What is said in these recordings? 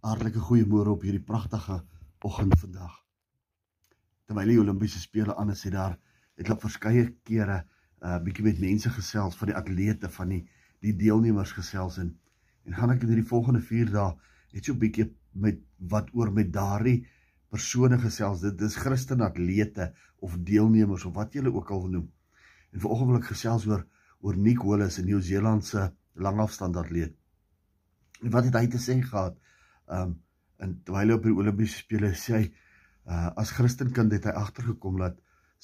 Hartlike goeiemôre op hierdie pragtige oggend vandag. Terwyl die Olimpiese spele aan is, het daar het hulle verskeie kere 'n uh, bietjie met mense gesels van die atlete van die die deelnemers gesels en en gaan ek in hierdie volgende 4 dae net so bietjie met wat oor met daardie persone gesels. Dit is Christen atlete of deelnemers of wat jy hulle ook al wil noem. En vanoggend wil ek gesels oor oor Nick Hollis, 'n Nieu-Seelandse langafstand atleet. En wat het hy te sê gehad? Um en terwyl hy op die Olimpiese spele sê hy uh as Christenkind het hy agtergekom dat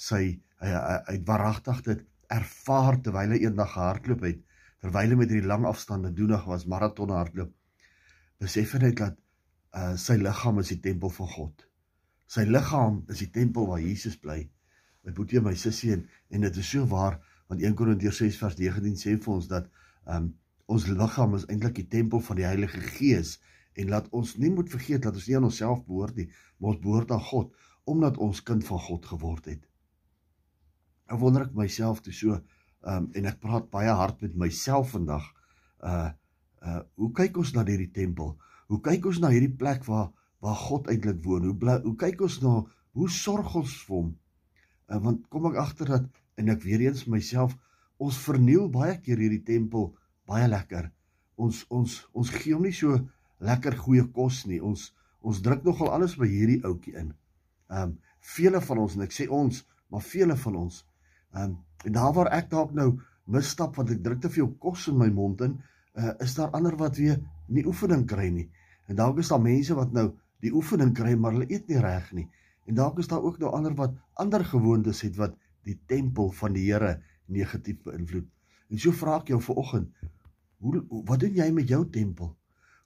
sy hy hy waaragtig dit ervaar terwyl hy eendag gehardloop het terwyl hy met hierdie lang afstande doenig was maraton hardloop besef hy net dat uh sy liggaam is die tempel van God. Sy liggaam is die tempel waar Jesus bly. My boetie en my sussie en, en dit is so waar want 1 Korintiërs 6 vers 19 sê vir ons dat um ons liggaam is eintlik die tempel van die Heilige Gees en laat ons nie moet vergeet dat ons nie aan onsself behoort nie, maar ons behoort aan God omdat ons kind van God geword het. Ek wonder ek myself toe so um en ek praat baie hard met myself vandag. Uh uh hoe kyk ons na hierdie tempel? Hoe kyk ons na hierdie plek waar waar God eintlik woon? Hoe bly, hoe kyk ons na hoe sorg ons vir hom? Uh, want kom ek agter dat en ek weer eens myself ons verniel baie keer hierdie tempel baie lekker. Ons ons ons gee hom nie so lekker goeie kos nie. Ons ons druk nogal alles by hierdie ouetjie in. Ehm um, vele van ons en ek sê ons, maar vele van ons. Ehm um, en daar waar ek dalk nou misstap want ek druk te veel kos in my mond in, uh, is daar ander wat weer nie oefening kry nie. En dalk is daar mense wat nou die oefening kry maar hulle eet nie reg nie. En dalk is daar ook nou ander wat ander gewoontes het wat die tempel van die Here negatief beïnvloed. En so vra ek jou vanoggend, hoe wat doen jy met jou tempel?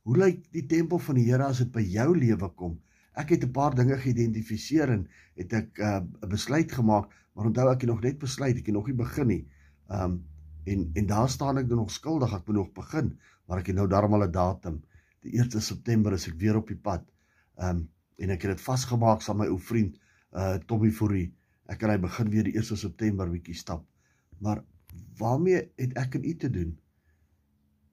Hoe lyk die tempel van die Here as dit by jou lewe kom? Ek het 'n paar dinge geïdentifiseer en het ek 'n uh, besluit gemaak, maar onthou ek het nog net besluit, ek het nog nie begin nie. Um en en daar staan ek nog skuldig, ek moet nog begin, maar ek het nou darmal 'n datum. Die 1 September is ek weer op die pad. Um en ek het dit vasgemaak saam met my ou vriend uh Tommy Fourie ek kan hy begin weer die 1 September bietjie stap. Maar waarmee het ek en u te doen?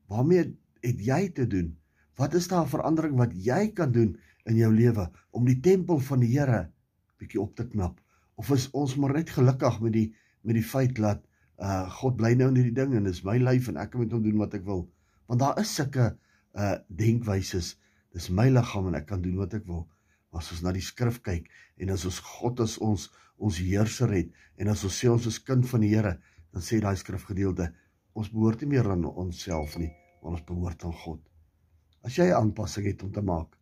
Waarmee het jy te doen? Wat is daar 'n verandering wat jy kan doen in jou lewe om die tempel van die Here bietjie op te knap? Of is ons maar net gelukkig met die met die feit dat uh God bly nou in hierdie ding en dis my lyf en ek kan met hom doen wat ek wil? Want daar is sulke uh denkwyses. Dis my liggaam en ek kan doen wat ek wil as ons na die skrif kyk en as ons God as ons ons heerser het en as ons sê ons is kind van die Here, dan sê daai skrifgedeelte ons behoort nie meer aan onsself nie, maar ons behoort aan God. As jy 'n aanpassing het om te maak,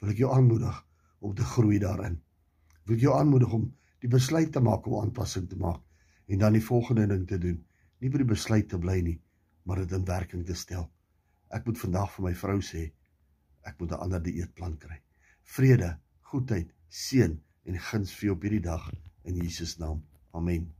wil ek jou aanmoedig om te groei daarin. Wil ek jou aanmoedig om die besluit te maak om aanpassing te maak en dan die volgende ding te doen, nie by die besluit te bly nie, maar dit in werking te stel. Ek moet vandag vir my vrou sê, ek moet 'n ander dieetplan kry. Vrede goedheid, seën en guns vir jou op hierdie dag in Jesus naam. Amen.